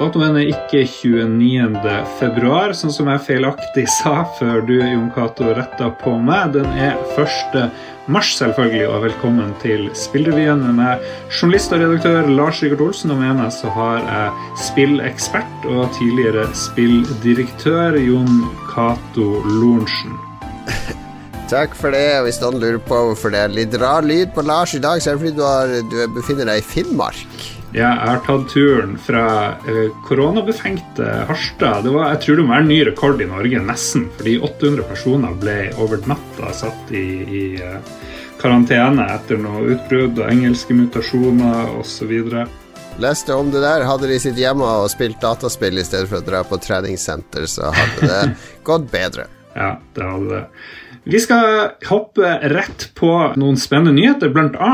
Datoen er ikke 29. februar, sånn som jeg feilaktig sa før du, Jon Cato, retta på meg. Den er 1. mars, selvfølgelig, og velkommen til Spillrevyen med journalist og redaktør Lars Rikard Olsen, og med meg så har jeg spillekspert og tidligere spilldirektør Jon Cato Lorentzen. Takk for det. Hvis noen lurer på hvorfor det er litt rar lyd på Lars i dag, så er det fordi du, har, du befinner deg i Finnmark. Jeg har tatt turen fra eh, koronabefengte Harstad. Det var, jeg tror det må være en ny rekord i Norge, nesten. Fordi 800 personer ble over natta satt i, i eh, karantene etter noe utbrudd og engelske mutasjoner osv. Leste om det der. Hadde de sitt hjemme og spilt dataspill i stedet for å dra på treningssenter, så hadde det gått bedre. Ja, det hadde det. Vi skal hoppe rett på noen spennende nyheter, bl.a.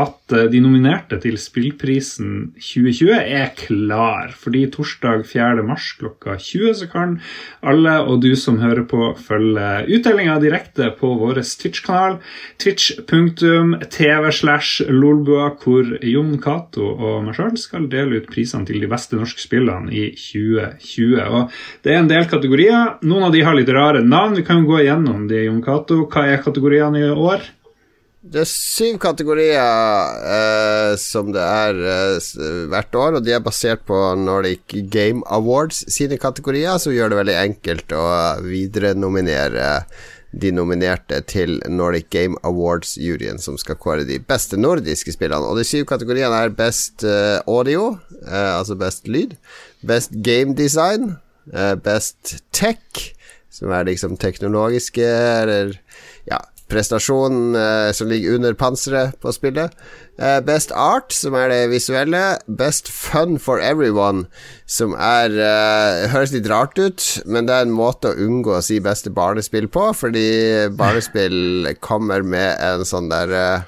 at eh, de nominerte til Spillprisen 2020 er klar. Fordi torsdag 4. mars klokka 20 så kan alle og du som hører på, følge utdelinga direkte på vår Twitch-kanal. Twitch.tv slash lolbua, hvor Jon Cato og meg sjøl skal dele ut prisene til de beste norske spillene i 2020. Og det er en del kategorier. Noen av de har litt rare navn. Vi kan jo gå igjennom de. Jon Cato. Hva er kategoriene i år? Det er syv kategorier eh, som det er eh, hvert år, og de er basert på Nordic Game Awards sine kategorier, som gjør det veldig enkelt å viderenominere de nominerte til Nordic Game Awards-juryen, som skal kåre de beste nordiske spillene. Og de syv kategoriene er best eh, audio, eh, altså best lyd, best game design, eh, best tech, som er liksom teknologiske eller ja, prestasjonen eh, som ligger under panseret på spillet. Eh, best art, som er det visuelle. Best fun for everyone, som er eh, Høres litt rart ut, men det er en måte å unngå å si beste barnespill på, fordi barnespill kommer med en sånn der eh,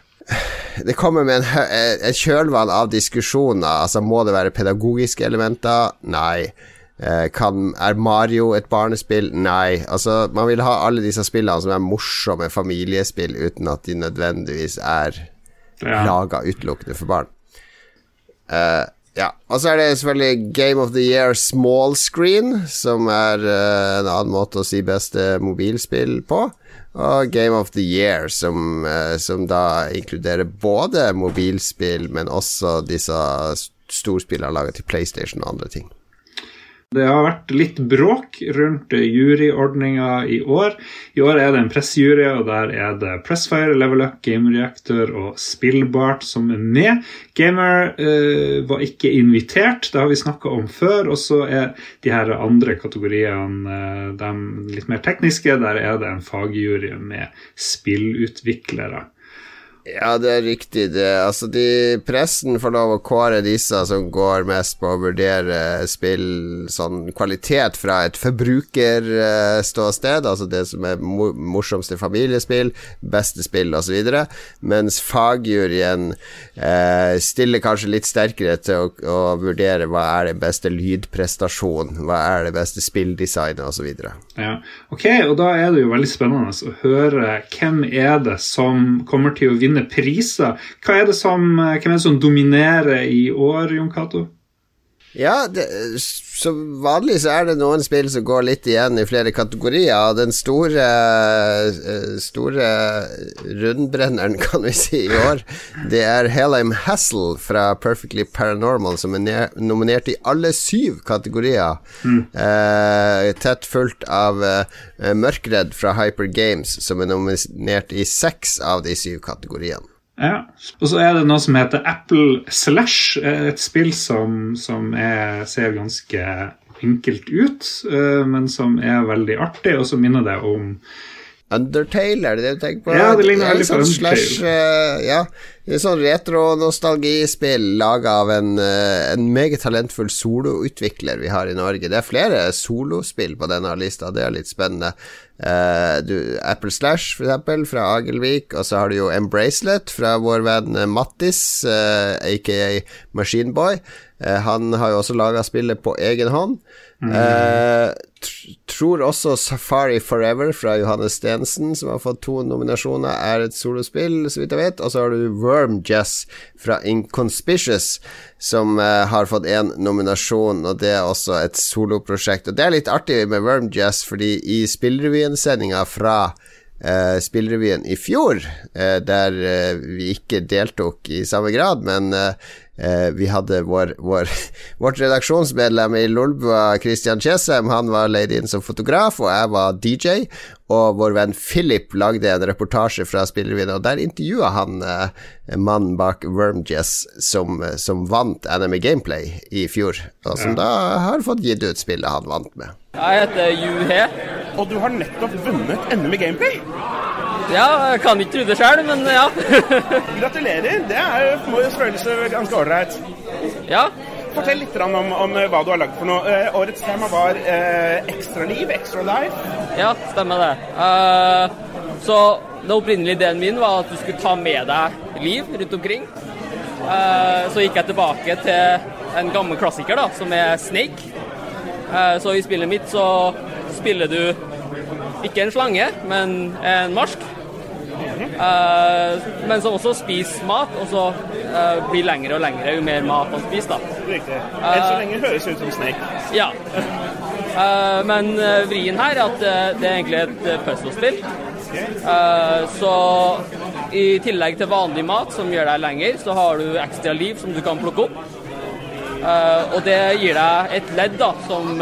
det kommer med en, en kjølvann av diskusjoner. Altså, må det være pedagogiske elementer? Nei. Eh, kan, er Mario et barnespill? Nei. Altså, man vil ha alle disse spillene som er morsomme familiespill, uten at de nødvendigvis er ja. laga utelukkende for barn. Uh, ja. Og så er det selvfølgelig Game of the Year small screen, som er uh, en annen måte å si beste mobilspill på. Og Game of the Year, som, uh, som da inkluderer både mobilspill, men også disse storspillene laga til PlayStation og andre ting. Det har vært litt bråk rundt juryordninga i år. I år er det en pressejury, og der er det Pressfire, Level Up, Game Reactor og Spillbart som er med. Gamer uh, var ikke invitert, det har vi snakka om før. Og så er de her andre kategoriene uh, de litt mer tekniske. Der er det en fagjury med spillutviklere. Ja, det er riktig. Det. Altså, de, pressen får lov å kåre disse som går mest på å vurdere spill sånn kvalitet fra et forbrukerståsted, altså det som er morsomste familiespill, beste spill osv., mens fagjuryen eh, stiller kanskje litt sterkere til å, å, vurdere hva er det beste lydprestasjon, hva er det beste spilldesignet osv. Ja, ok, og da er det jo veldig spennende å høre hvem er det som kommer til å vinne vinne priser. Hva er det som, hvem er det som dominerer i år, Jon Cato? Ja, det, som vanlig så er det noen spill som går litt igjen i flere kategorier. Den store, eh, store rundbrenneren, kan vi si, i år, det er Helheim Hassel fra Perfectly Paranormal, som er nominert i alle syv kategorier. Mm. Eh, tett fulgt av eh, Mørkredd fra Hyper Games, som er nominert i seks av de syv kategoriene. Ja. Og så er det noe som heter Apple Slash, et spill som, som er, ser ganske enkelt ut, uh, men som er veldig artig, og som minner deg om Undertale, er det det du tenker på? Ja, det ligner veldig på sånn Undertale. Slash, uh, ja, det er sånn retro-nostalgispill laga av en, uh, en, meget talentfull soloutvikler vi har i Norge. Det er flere solospill på denne lista, det er litt spennende. Uh, du, Apple Slash, for eksempel, fra Agelvik, og så har du jo Embracelet fra vår venn Mattis, aka Machineboy. Han har jo også laga spillet på egen hånd. Mm. Eh, tr tror også Safari Forever fra Johannes Stensen, som har fått to nominasjoner, er et solospill, så vidt jeg vet. Og så har du Worm Jazz fra Inconspicious, som eh, har fått én nominasjon, og det er også et soloprosjekt. Og det er litt artig med Worm Jazz, fordi i spillrevyen-sendinga fra uh, Spillrevyen i fjor, eh, der eh, vi ikke deltok i samme grad, men Eh, vi hadde vår, vår, vårt redaksjonsmedlem i Lolbua, Christian Chesem, han var leid inn som fotograf, og jeg var DJ. Og vår venn Philip lagde en reportasje fra Spillrevyen, og der intervjua han eh, mannen bak Wormjess som, som vant NME Gameplay i fjor, og som ja. da har fått gitt ut spillet han vant med. Jeg heter Juhe. Og du har nettopp vunnet NME Gameplay? Ja, jeg kan ikke tro det sjøl, men ja. Gratulerer. Det er, jo føles ganske ålreit. Ja. Fortell litt om, om, eh, hva du har lagd for noe. Eh, årets tema var eh, Extra liv, Extra life. Ja, stemmer det. Uh, så den opprinnelige ideen min var at du skulle ta med deg liv rundt omkring. Uh, så gikk jeg tilbake til en gammel klassiker, da, som er Snake. Uh, så i spillet mitt så spiller du ikke en slange, men en marsk. Uh, men som også spiser mat, og så uh, blir lengre og lengre jo mer mat man spiser. da. Riktig. Enn så lenge høres ut som Snake. Ja. Uh, men vrien her er at det er egentlig et puzzlespill. så i tillegg til vanlig mat som gjør deg lenger, så har du ekstra liv som du kan plukke opp. og det gir deg et ledd da, som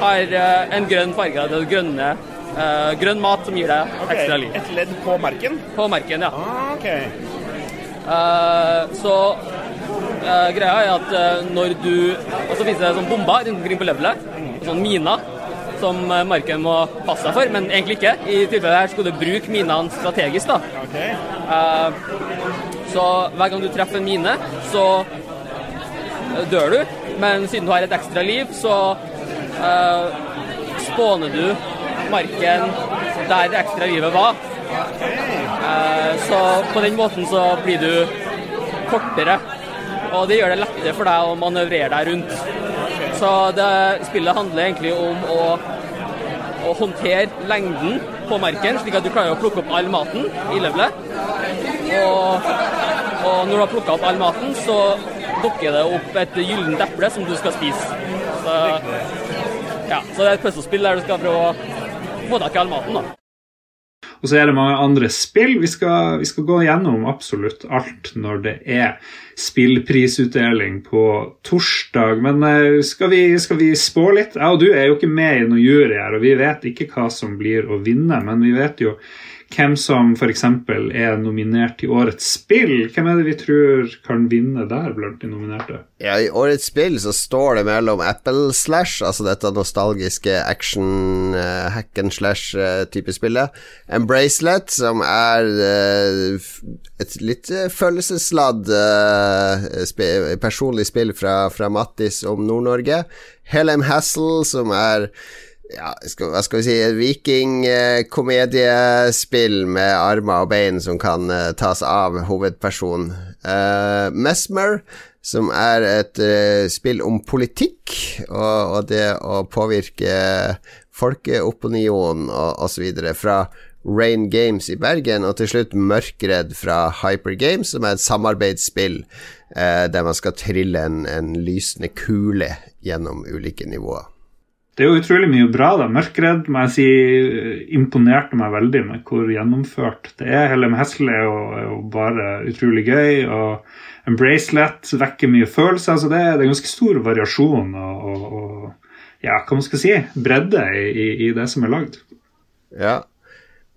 har en grønn farge. Det grønne Uh, grønn mat som gir deg okay. ekstra liv. Et ledd på merken? På merken, ja. Ah, okay. uh, så uh, greia er at når du Og så finnes det sånn bomber rundt omkring på levelet. Sånn miner som marken må passe seg for, men egentlig ikke. I tilfellet her skulle du bruke minene strategisk. da. Okay. så hver gang du treffer en mine, så dør du. Men siden du har et ekstra liv, så spåner du marken der ekstra livet var. Eh, så på den måten så blir du kortere. Og det gjør det lettere for deg å manøvrere deg rundt. Så det, spillet handler egentlig om å, å, håndtere lengden på marken, slik at du klarer å plukke opp all maten i levelet. Og, og når du har plukka opp all maten, så dukker det opp et gyllent eple som du skal spise. Så, ja, så det er et puslespill der du skal prøve å tak i all maten, da. Og så er det mange andre spill. Vi skal, vi skal, gå gjennom absolutt alt når det er spillprisutdeling på torsdag. Men uh, skal, vi, skal, vi, spå litt? Jeg og du er jo ikke med i noen jury her, og vi vet ikke hva som blir å vinne. Men vi vet jo hvem som f.eks. er nominert til årets spill. Hvem er det vi tror kan vinne der blant de nominerte? Ja, I årets spill så står det mellom Apple Slash, altså dette nostalgiske action uh, hack and slash-type uh, spillet, Embracelet, som er uh, et litt følelsesladd personlig spill fra, fra Mattis om Nord-Norge, Helem Hassel, som er ja, skal, hva skal vi si vikingkomediespill med armer og bein som kan uh, tas av hovedpersonen. Uh, Mesmer, som er et uh, spill om politikk og, og, det å påvirke folkeopinionen og osv. fra Rain Games i Bergen, og til slutt Mørkredd fra Hyper Games, som er et samarbeidsspill der man skal trille en, en lysende kule gjennom ulike nivåer. Det er jo utrolig mye bra. da. Mørkredd må jeg si imponerte meg veldig med hvor gjennomført det er. Hele Hessel er er jo bare utrolig gøy. og En bracelet vekker mye følelser. altså Det, det er ganske stor variasjon og, og, og ja, hva man skal si, bredde i, i, i det som er lagd. Ja,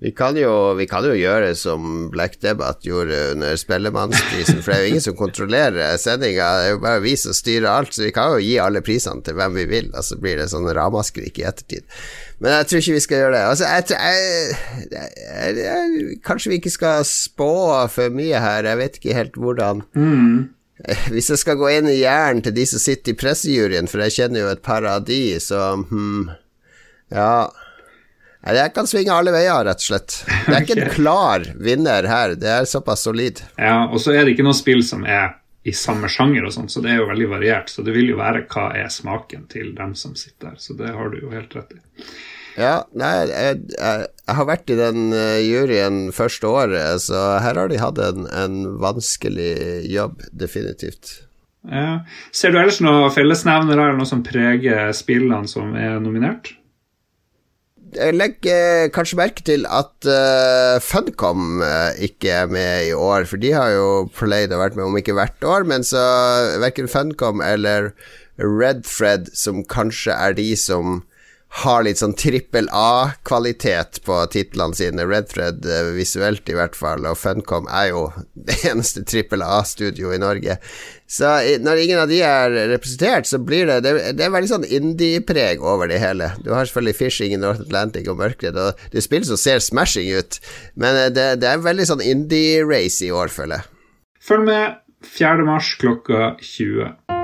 vi kan, jo, vi kan, jo, gjøre som Black Debate gjorde under Spellemannsprisen, for det er jo ingen som kontrollerer sendinga. Det er jo bare vi som styrer alt, så vi kan jo gi alle prisene til hvem vi vil, og så blir det sånn ramaskrik i ettertid. Men jeg tror ikke vi skal gjøre det. Altså, jeg, jeg, jeg, kanskje vi ikke skal spå for mye her, jeg vet ikke helt hvordan. Mm. Hvis jeg skal gå inn i hjernen til de som sitter i pressejuryen, for jeg kjenner jo et par av de, så hm, ja Det kan svinge alle veier, rett og slett. Det er ikke en klar vinner her, det er såpass solid. Ja, og så er det ikke noe spill som er i samme sjanger og sånn, så det er jo veldig variert. Så det vil jo være hva er smaken til dem som sitter der, så det har du jo helt rett i. Ja, nei, jeg, jeg, jeg, har vært i den uh, juryen første året, så her har de hatt en, en vanskelig jobb, definitivt. Ja. Ser du ellers noen fellesnevnere eller noe som preger spillene som er nominert? Jeg legger kanskje merke til at uh, Funcom ikke er med i år, for de har jo played og vært med om ikke hvert år, men så verken Funcom eller Redthread, som kanskje er de som har litt sånn trippel A-kvalitet på titlene sine. Red Thread visuelt, i hvert fall, og Funcom er jo det eneste trippel A-studio i Norge. Så når ingen av de er representert, så blir det Det, det er veldig sånn indie-preg over det hele. Du har selvfølgelig Fishing i North Atlantic og Mørkredd, og det spilles og ser smashing ut, men eh, det, det er veldig sånn indie-race i år, føler jeg. Følg med 4. mars klokka 20.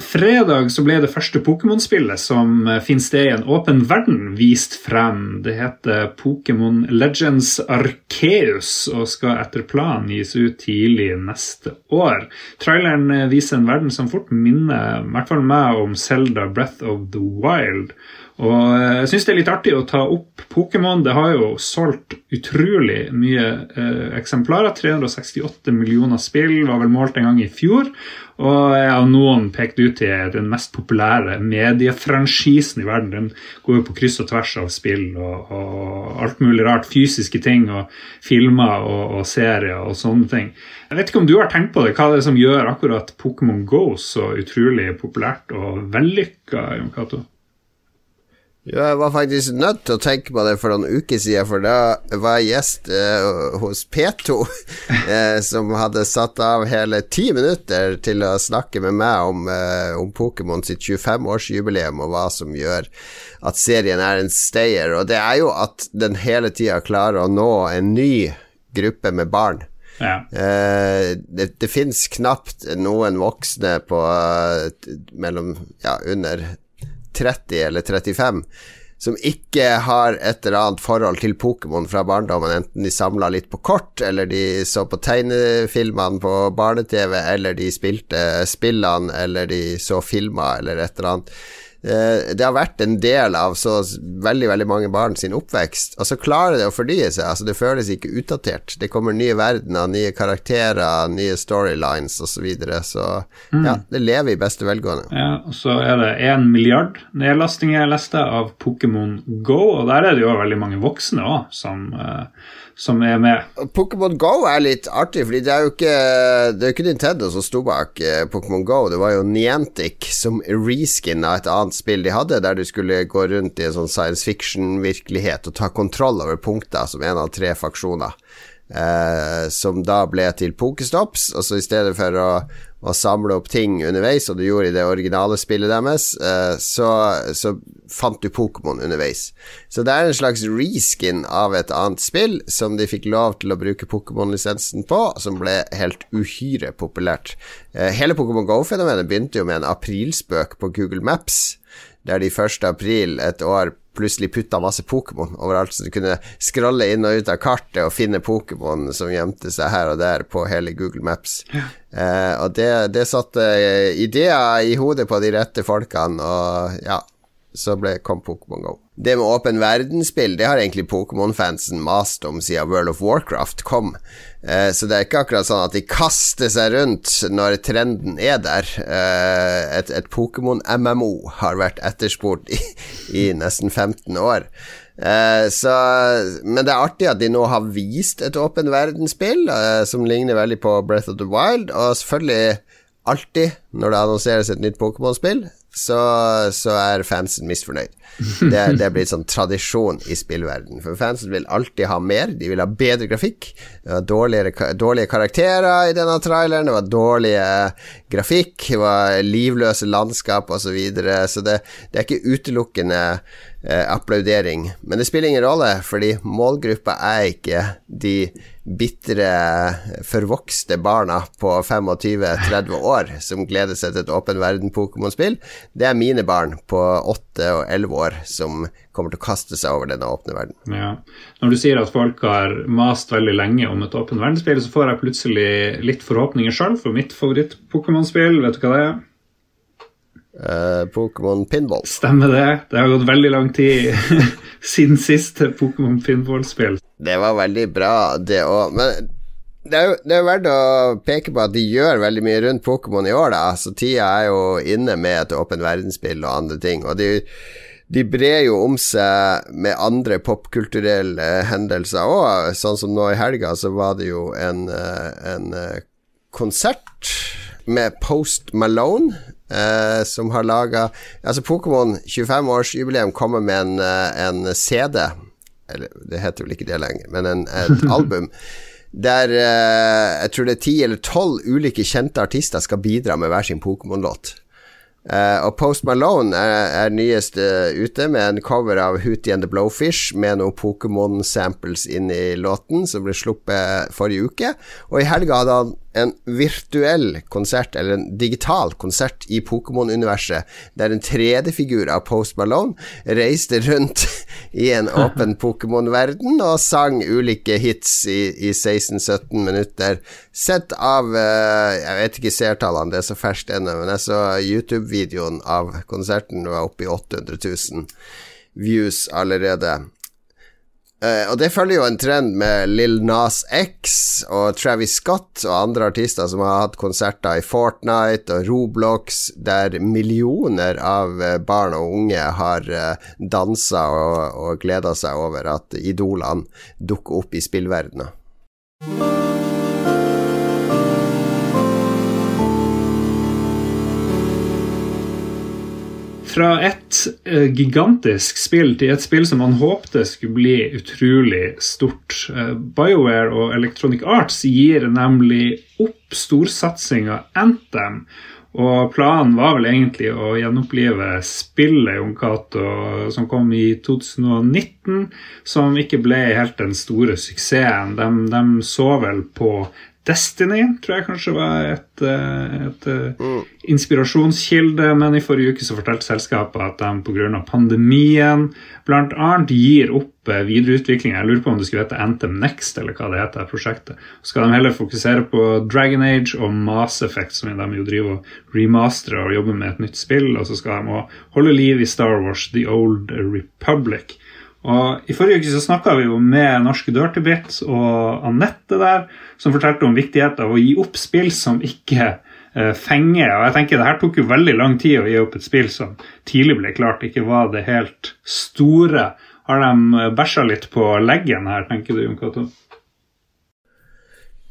fredag så ble det første Pokémon-spillet som eh, finner sted i en åpen verden, vist frem. Det heter Pokémon Legends Arceus og skal etter planen gis ut tidlig neste år. Traileren eh, viser en verden som fort minner i hvert fall meg om Zelda Breath of the Wild. Og eh, jeg syns det er litt artig å ta opp Pokémon. Det har jo solgt utrolig mye eh, eksemplarer. 368 millioner spill var vel målt en gang i fjor. Og jeg har noen pekt ut til den mest populære mediefranchisen i verden. Den går jo på kryss og tvers av spill og, og alt mulig rart. Fysiske ting og filmer og, og, serier og sånne ting. Jeg vet ikke om du har tenkt på det, hva det er som gjør akkurat Pokémon Go så utrolig populært og vellykka? Jon Cato? Jeg var faktisk nødt til å tenke på det for noen uker siden, for da var jeg gjest eh, hos P2, eh, som hadde satt av hele ti minutter til å snakke med meg om, eh, om Pokémon sitt 25-årsjubileum og hva som gjør at serien er en stayer. Og det er jo at den hele tida klarer å nå en ny gruppe med barn. Ja. Uh, det, det fins knapt noen voksne på uh, mellom ja, under 30 eller 35 som ikke har et eller annet forhold til Pokémon fra barndommen, enten de samla litt på kort, eller de så på tegnefilmene på barne-TV, eller de spilte spillene, eller de så filmer, eller et eller annet. Eh, det har vært en del av så veldig veldig mange barn sin oppvekst, og så klarer det å fornye seg. altså Det føles ikke utdatert. Det kommer nye verdener, nye karakterer, nye storylines osv. Så, videre, så mm. ja, det lever i beste velgående. Ja, og Så er det én milliard nedlastinger jeg leste av Pokémon Go, og der er det jo veldig mange voksne òg som uh, som er med. Pokémon Go er litt artig, fordi det er jo ikke, det er ikke Nintendo som sto bak eh, Pokémon Go. Det var jo Niantic som reskinna et annet spill de hadde, der du skulle gå rundt i en sånn science fiction-virkelighet og ta kontroll over punkter som en av tre faksjoner. Eh, som da ble til Pokestops. Og så i stedet for å, å, samle opp ting underveis, som du gjorde i det originale spillet deres, eh, så, så, fant du Pokémon underveis. Så det er en slags reskin av et annet spill som de fikk lov til å bruke Pokémon-lisensen på, som ble helt uhyre populært. Eh, hele Pokémon Go-fenomenet begynte jo med en aprilspøk på Google Maps der de 1. april et år plutselig putta masse Pokémon overalt, så du kunne scrolle inn og ut av kartet og finne Pokémon som gjemte seg her og der på hele Google Maps. Ja. Eh, og det, det satte ideer i hodet på de rette folkene, og ja, så ble, kom Pokémon Go. Det med åpen verdensspill Det har egentlig Pokémon-fansen mast om siden World of Warcraft kom. Eh, så det er ikke akkurat sånn at de kaster seg rundt når trenden er der. Eh, et, et Pokémon-MMO har vært etterspurt i, i nesten 15 år. Eh, så, men det er artig at de nå har vist et åpen verdensspill eh, som ligner veldig på Breath of the Wild, og selvfølgelig alltid når det annonseres et nytt Pokémon-spill, så, så, er fansen misfornøyd. Det, det er blitt sånn tradisjon i spillverden. For fansen vil alltid ha mer. De vil ha bedre grafikk. Det var dårlige karakterer i denne traileren. Det var dårlige grafikk. Det var livløse landskap osv. Så, videre. så det, det er ikke utelukkende eh, applaudering. Men det spiller ingen rolle, fordi målgruppa er ikke de bitre, forvokste barna på 25-30 år som gleder seg til et åpen verden-Pokémon-spill. Det er mine barn på 8 og 11 år som kommer til å kaste seg over denne åpne verden. Ja. Når du sier at folk har mast veldig lenge om et åpent verdensspill, så får jeg plutselig litt forhåpninger sjøl for mitt favoritt-Pokémon-spill. Vet du hva det er? Uh, Pokémon Pinball. Stemmer det. Det har gått veldig lang tid siden siste Pokémon Pinball-spill. Det var veldig bra, det òg. Men det er, jo, det er verdt å peke på at de gjør veldig mye rundt Pokémon i år, da. Så tida er jo inne med et åpent verdensspill og andre ting. Og de, de brer jo om seg med andre popkulturelle hendelser òg. Sånn som nå i helga, så var det jo en, eh, en eh, konsert med Post Malone. Eh, som har laga Altså, Pokémon 25-årsjubileum kommer med en, eh, en, CD. Eller det heter vel ikke det lenger, men en, et album der uh, jeg tror det er ti eller tolv ulike kjente artister skal bidra med hver sin Pokémon-låt. Uh, og Post Malone er, er nyest uh, ute med en cover av Hootie and the Blowfish med noen Pokémon-samples inn i låten, som ble sluppet forrige uke. Og i helga hadde han en virtuell konsert, eller en digital konsert, i Pokémon-universet, der en 3D-figur av Post Malone reiste rundt i en åpen Pokémon-verden og sang ulike hits i, i 16-17 minutter, sett av uh, Jeg vet ikke seertallene, det er så ferskt ennå, men jeg så YouTube-videoen av konserten, det var oppe i 800 000 views allerede. Uh, og det følger jo en trend med Lill Nas X og Travis Scott og andre artister som har hatt konserter i Fortnite og Roblox, der millioner av uh, barn og unge har uh, dansa og, og gleda seg over at idolene dukker opp i spillverdenen. Fra et uh, gigantisk spill til et spill som man håpte skulle bli utrolig stort. Uh, BioWare og Electronic Arts gir nemlig opp storsatsinga Anthem. Og planen var vel egentlig å gjenopplive spillet Jon Cato som kom i 2019, som ikke ble helt den store suksessen. De, de så vel på Destiny tror jeg kanskje var et, eh, et, et mm. inspirasjonskilde, men i forrige uke så fortalte selskapet at de pga. pandemien bl.a. gir opp eh, videreutvikling. Jeg lurer på om det skulle hete Anthem Next, eller hva det heter, prosjektet. Så skal de heller fokusere på Dragon Age og Mass Effect, som de jo driver og remasterer og jobber med et nytt spill, og så skal de holde liv i Star Wars The Old Republic. Og I forrige uke så snakka vi jo med norske Dirtybit og Anette der, som fortalte om viktigheten av å gi opp spill som ikke eh, fenger. Og jeg tenker Det her tok jo veldig lang tid å gi opp et spill som tidlig ble klart ikke var det helt store. Har de eh, bæsja litt på leggen her, tenker du, Jon Cato?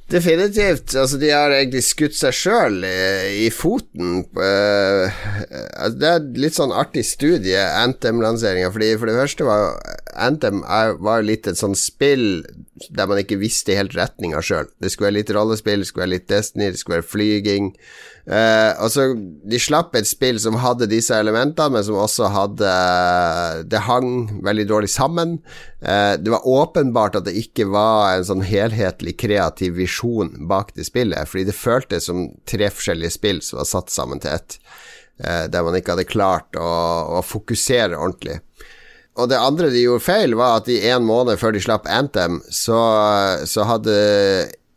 Definitivt. Altså, de har egentlig skutt seg sjøl i, i, foten. Uh, det er litt sånn artig studie, Anthem-lanseringa. For det første var jo Anthem var litt et sånn spill der man ikke visste helt retninga sjøl. Det skulle være litt rollespill, det skulle være litt Destiny, det skulle være flyging. Uh, altså, de slapp et spill som hadde disse elementene, men som også hadde Det hang veldig dårlig sammen. Uh, det var åpenbart at det ikke var en sånn helhetlig kreativ visjon bak det spillet, fordi det føltes som tre forskjellige spill som var satt sammen til ett, uh, der man ikke hadde klart å, å fokusere ordentlig. Og det andre de gjorde feil, var at i en måned før de slapp Anthem, så, så hadde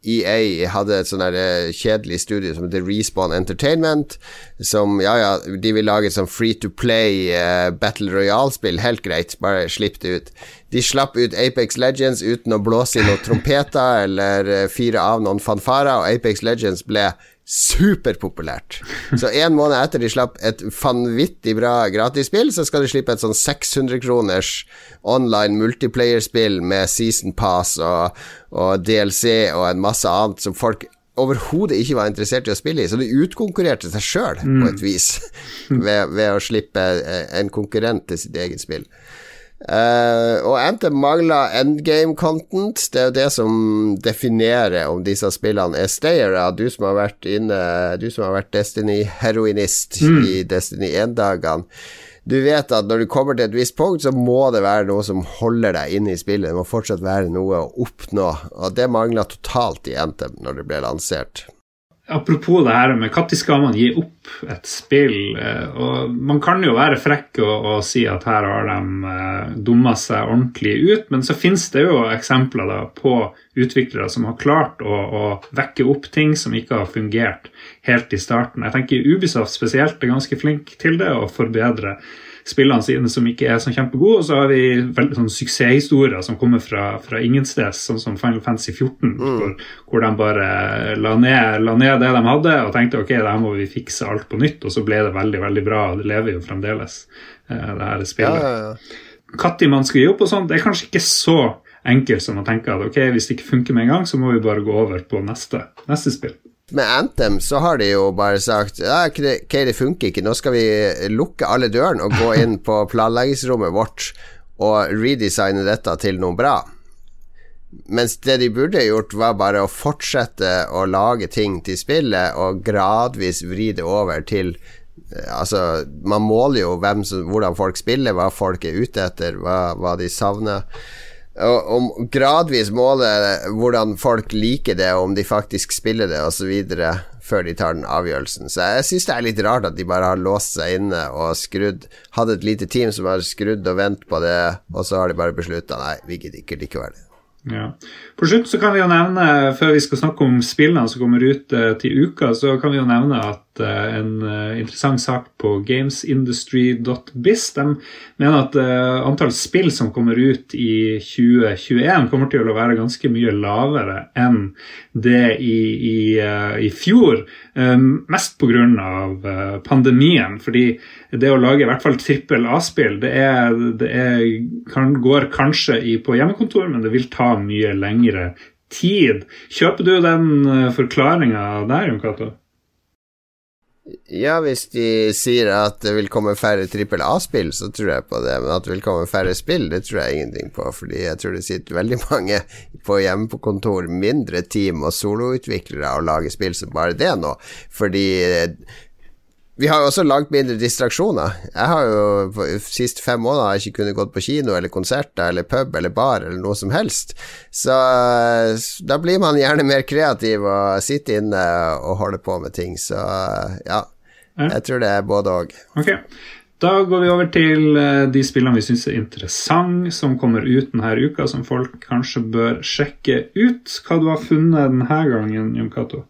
EA hadde et sånn eh, kjedelig studio som heter Respawn Entertainment. Som, ja ja, de vil lage et sånn free to play uh, Battle Royale-spill. Helt greit, bare slipp det ut. De slapp ut Apex Legends uten å blåse i noen trompeter eller uh, fire av noen fanfarer, og Apex Legends ble superpopulært. Så en måned etter de slapp et vanvittig bra gratisspill, så skal de slippe et sånn 600 kroners online multiplayer-spill med season pass og, og, DLC og en masse annet som folk overhodet ikke var interessert i å spille i. Så de utkonkurrerte seg sjøl, på et vis, ved, ved å slippe eh, en konkurrent til sitt eget spill. Uh, og Anthem mangler endgame content. Det er jo det som definerer om disse spillene er stayere. Du som har vært inne Du som har vært Destiny-heroinist mm. i Destiny 1-dagene. Du vet at når du kommer til et visst punkt, så må det være noe som holder deg inne i spillet. Det må fortsatt være noe å oppnå, og det mangla totalt i Anthem når det ble lansert. Apropos det her med når skal man gi opp et spill? Eh, og Man kan jo være frekk og, og si at her har de eh, dumma seg ordentlig ut, men så finnes det jo eksempler da på utviklere som har klart å, å, vekke opp ting som ikke har fungert helt i starten. Jeg tenker Ubisoft spesielt er ganske flink til det, å forbedre spillene sine som ikke er så kjempegode. Og så har vi veldig sånn suksesshistorier som kommer fra, fra ingensteds, sånn som Final Fantasy 14, mm. hvor, hvor, de bare la ned, la ned, det de hadde og tenkte ok, da må vi fikse alt på nytt, og så ble det veldig, veldig bra. og Det lever jo fremdeles, eh, det her spillet. Ja, ja, ja. Når man skal gi opp og sånt, det er kanskje ikke så enkelt som å tenke at ok, hvis det ikke funker med en gang, så må vi bare gå over på neste, neste spill med Anthem så har de jo bare sagt ja, ok, det funker ikke, nå skal vi lukke alle dørene og gå inn på planleggingsrommet vårt og redesigne dette til noe bra. Mens det de burde gjort, var bare å fortsette å lage ting til spillet og gradvis vri det over til Altså, man måler jo som, hvordan folk spiller, hva folk er ute etter, hva, hva de savner og gradvis måle hvordan folk liker det, og om de faktisk spiller det osv. før de tar den avgjørelsen. Så jeg syns det er litt rart at de bare har låst seg inne og skrudd Hadde et lite team som har skrudd og ventet på det, og så har de bare beslutta nei, vi gidder ikke likevel. Ja. På slutt så kan vi jo nevne, før vi skal snakke om spillene som kommer ut uh, til uka, så kan vi jo nevne at uh, en uh, interessant sak på gamesindustry.biz de mener at antall spill som kommer ut i 2021, kommer til å være ganske mye lavere enn det i, i, i fjor. mest pga. Pandemien. fordi det å lage i hvert fall trippel A-spill, det, er, det er, kan, går kanskje i, på hjemmekontor, men det vil ta mye lengre tid. Kjøper du den eh, forklaringa der, Jon Cato? Ja, hvis de sier at det vil komme færre trippel A-spill, så tror jeg på det. Men at det vil komme færre spill, det tror jeg ingenting på. Fordi jeg tror det sitter veldig mange på hjemme på kontor, mindre team og soloutviklere og lager spill som bare det nå. Fordi vi har jo også langt mindre distraksjoner. Jeg har jo de siste fem måneder ikke kunnet gått på kino eller konserter eller pub eller bar eller noe som helst. Så da blir man gjerne mer kreativ og sitter inne og holder på med ting. Så ja, jeg tror det er både òg. Okay. Da går vi over til eh, de spillene vi syns er interessante, som kommer ut denne uka, som folk kanskje bør sjekke ut. Hva du har funnet denne gangen, Jon Cato?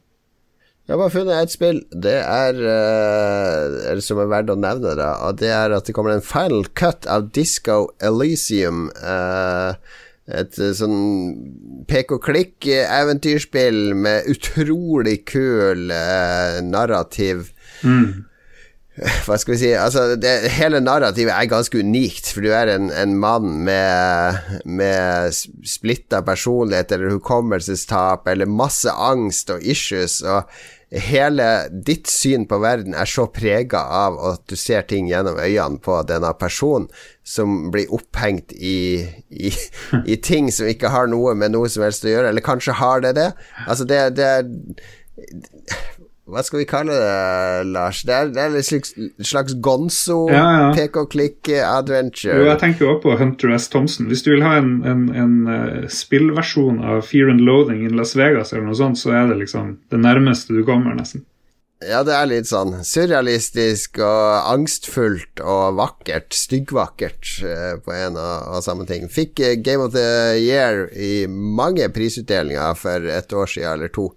Jeg har bare funnet ett spill. Det er, uh, som er verdt å nevne, da. Og det er at det kommer en final cut av Disco Elysium. Uh, et uh, sånn pek-og-klikk-eventyrspill med utrolig kul narrativ. Mm. Hva skal vi si Altså, det, hele narrativet er ganske unikt, for du er en, en mann med, med splitta personlighet eller hukommelsestap eller masse angst og issues, og hele ditt syn på verden er så prega av at du ser ting gjennom øynene på denne personen som blir opphengt i, i, i ting som ikke har noe med noe som helst å gjøre, eller kanskje har det det. Altså, det, det er hva skal vi kalle det, Lars? Det er, det er en slags, slags gonzo, ja, ja. pek og klikk-adventure. Jo, jeg tenker også på Hunter S. Thompson. Hvis du vil ha en, en, en uh, spillversjon av Fear and Loathing in Las Vegas, eller noe sånt, så er det liksom det nærmeste du kommer, nesten. Ja, det er litt sånn surrealistisk og angstfullt og vakkert. Styggvakkert eh, på en og, og, samme ting. Fikk eh, Game of the Year i mange prisutdelinger for et år siden eller to.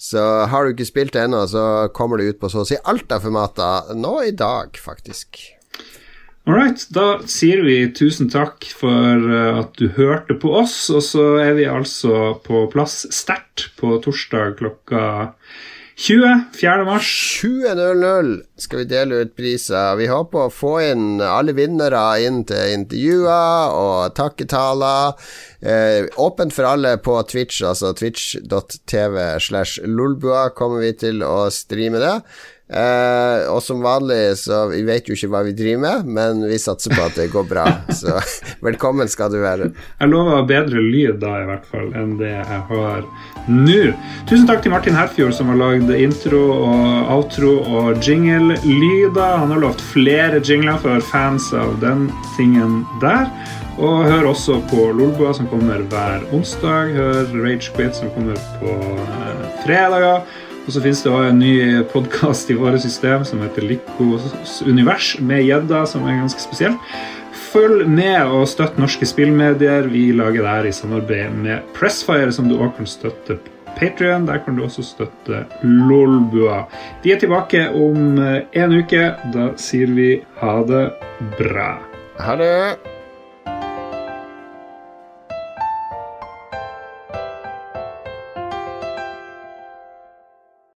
Så har du ikke spilt det ennå, så kommer det ut på så å si alt av formater nå i dag, faktisk. All right, da sier vi tusen takk for eh, at du hørte på oss, og så er vi altså på plass sterkt på torsdag klokka 20. 4. mars. 20.00 skal vi dele ut priser. Vi håper å få inn alle vinnere inn til intervjuer og takketaler. Eh, åpent for alle på Twitch, altså twitch.tv slash lolbua kommer vi til å streame det. Eh, og som vanlig, så vi vet jo ikke hva vi driver med, men vi satser på at det går bra. Så velkommen skal du være. Jeg lover bedre lyd da, i hvert fall, enn det jeg har nå. Tusen takk til Martin Herfjord, som har lagd intro og outro og jingle-lyder. Han har lovt flere jingler for fans av den tingen der. Og hør også på Lolbua, som kommer hver onsdag. Hør Rage Quit, som kommer på eh, fredager. Og så finnes det også en ny podkast i vårt system som heter Likos univers, med gjedda, som er ganske spesiell. Følg med og støtt norske spillmedier. Vi lager det her i samarbeid med Pressfire, som du også kan støtte på Patrion. Der kan du også støtte Lolbua. De er tilbake om en uke. Da sier vi ha det bra. Ha det.